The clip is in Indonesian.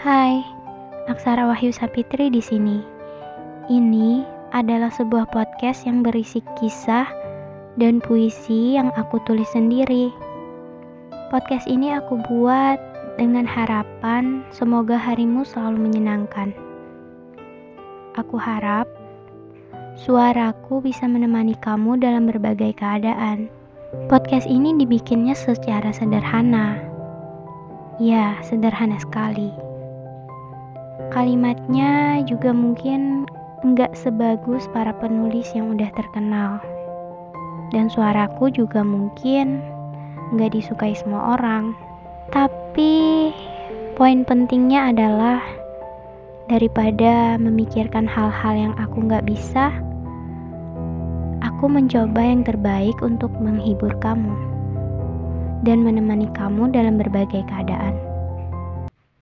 Hai, Aksara Wahyu Sapitri di sini. Ini adalah sebuah podcast yang berisi kisah dan puisi yang aku tulis sendiri. Podcast ini aku buat dengan harapan semoga harimu selalu menyenangkan. Aku harap suaraku bisa menemani kamu dalam berbagai keadaan. Podcast ini dibikinnya secara sederhana. Ya, sederhana sekali. Kalimatnya juga mungkin enggak sebagus para penulis yang udah terkenal. Dan suaraku juga mungkin enggak disukai semua orang. Tapi poin pentingnya adalah daripada memikirkan hal-hal yang aku nggak bisa, aku mencoba yang terbaik untuk menghibur kamu dan menemani kamu dalam berbagai keadaan.